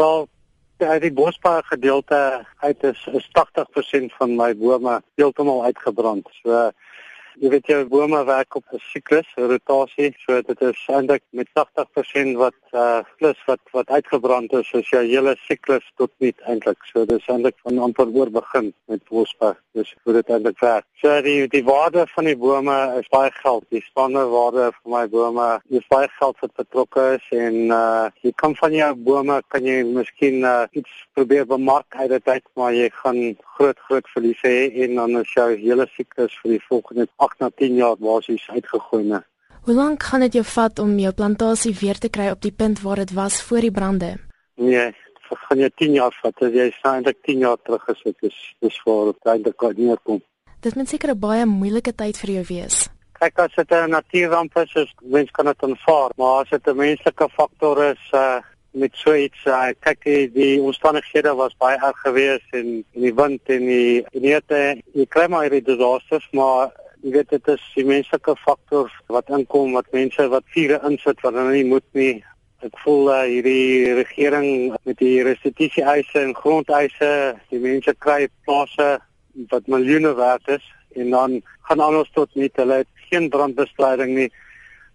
Wel, uit die bosbare gedeelte uit is, is 80% van my bome heeltemal uitgebrand. So jy weet jou bome werk op 'n siklus, 'n rotasie, so dit is eintlik met 80% wat uh plus wat wat uitgebrand is, is jou hele siklus tot niet eintlik. So dis eintlik van amper oor begin met bosbou. Dis hoe dit eintlik werk. So die die waarde van die bome is baie geld. Die spanne waarde van my bome is baie geld wat betrokke is en uh jy kan van jou bome kan jy miskien uh iets probeer bemark uit dit uit, maar jy gaan groot groot verliese hê en dan is jou hele siklus vir die volgende 8 na 10 jaar basies uitgegooi ne. Hoe lank gaan dit jou vat om jou plantasie weer te kry op die punt waar dit was voor die brande? Nee, dit gaan jou 10 jaar vat. As jy eintlik 10 jaar terug is, dit is dis voor eintlik kan nie kom. Dit moet seker 'n baie moeilike tyd vir jou wees. Kyk as dit 'n natuurramp is, is mens kan dit aanvaar, maar as dit 'n menslike faktor is, uh met so iets uh, kyk die, die omstandighede was baie erg geweest en, en die wind en die en die hitte, jy kry maar hierdie disasters, maar jy weet dit is die menslike faktor wat inkom wat mense wat vure insit wat hulle nie moet nie. Ek voel uh, hierdie regering met die restitusie eise en grondeise die mense kry plase wat miljoene werd is en dan gaan alles tot nie hulle het geen brandbestryding nie.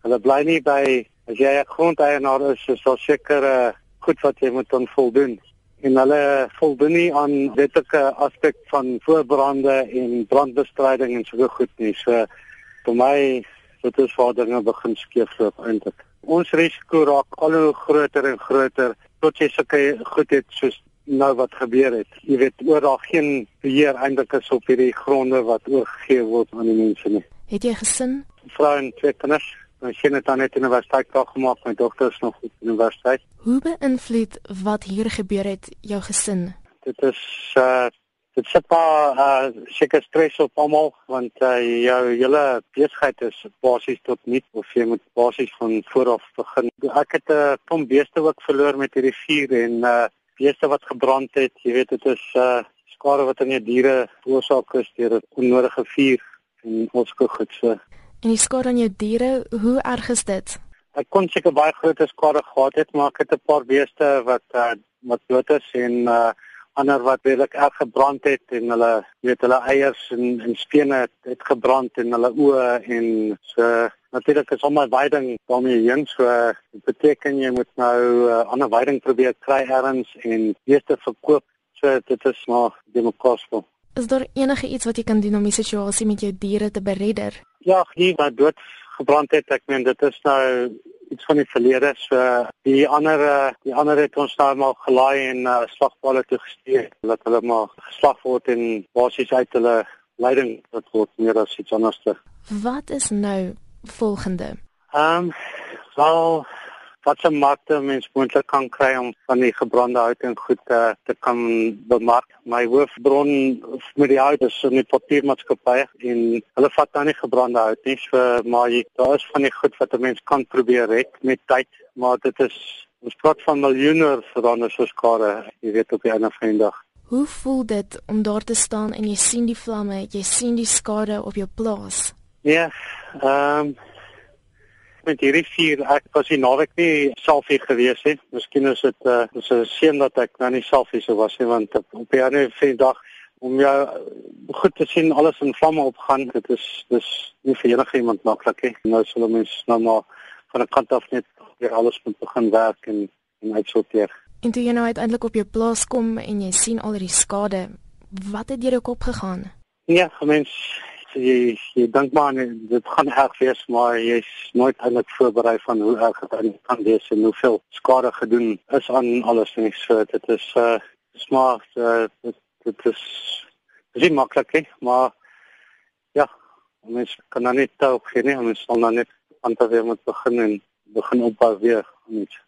Hulle bly nie by as jy 'n grondeienaar is is daar seker uh, goed wat jy moet dan voldoen en hulle voldoen nie aan wetlike aspek van voorbrande en brandbestryding en so goed nie. So vir my dit is waar dinge begin skeefloop eintlik. Ons risiko raak al hoe groter en groter tot jy sulke goed het soos nou wat gebeur het. Jy weet oor daar geen beheer eintlik is op hierdie gronde wat oorgegee word aan die mense nie. Het jy gesin? Vrou en twee kinders. My seun het aan net universiteit klaar gemaak, my dogter is nog op universiteit. Hoe beïnvloed wat hier gebeur het jou gesin? Dit is uh dit sit maar uh seker stres op almal want uh jou hele besigheid is basies tot niet of jy moet basies van voor af begin. Ek het 'n uh, klomp beeste ook verloor met hierdie vuur en uh beeste wat gebrand het. Jy weet dit is uh skade wat aan jou diere veroorsaak is deur 'n onnodige vuur en ons goed so. En die skade aan jou diere, hoe erg is dit? Ek kon seker baie groot skade gehad het, maar ek het 'n paar beeste wat uh, wat dood is en uh, ander wat redelik erg gebrand het en hulle weet hulle eiers en en spene het, het gebrand en hulle oë en so natuurlik is almal veiding daarmee heen so dit beteken jy moet nou uh, ander veiding probeer kry ergens en beeste verkoop so dit is maar demokosvol. Is daar enige iets wat jy kan doen om die situasie met jou diere te beredder? Ja, die wat dood gebrand het. Ek meen dit is nou iets van die verlede. So die ander eh, die ander het ons nou maar gelaai en uh, slagpalle toe gestuur dat hulle maar geslag word en basies uit hulle leiding wat word meer as iets anders. Wat is nou volgende? Ehm um, wel wat se markte mens moontlik kan kry om van die gebrande hout en goed te, te kan bemark. My hoofbron met die hout is in die papiermaatskappy en hulle vat dan nie gebrande hout nie, so maar jy, daar is van die goed wat 'n mens kan probeer red met tyd, maar dit is ons praat van miljoene veranderde so skade, jy weet op die einde van die dag. Hoe voel dit om daar te staan en jy sien die vlamme, jy sien die skade op jou plaas? Ja, ehm um, met hierdie vier ek was die naweek nie self hier gewees nie. Miskien is dit 'n uh, is 'n seën dat ek nou nie self hier so was nie want op, hierdie vier dag om jou goed te sien alles in vlamme opgaan. Dit is dis nie vir enige iemand maklik nie. Nou sal mens nou maar van 'n kant af net weer alles moet begin werk en en uitsorteer. En toe jy nou uiteindelik op jou plaas kom en jy sien al die skade, wat het deur jou kop gegaan? Ja, mens jy jy dink maar dit gaan erg wees maar jy's nooit eintlik voorberei van hoe erg dit kan wees en hoeveel skade gedoen is aan alles nie. So dit is uh smaak uh, dit, dit is nie maklik nie maar ja mens kan dan net toe gee nie ons sal dan net aan te weer moet begin en begin opbou weer net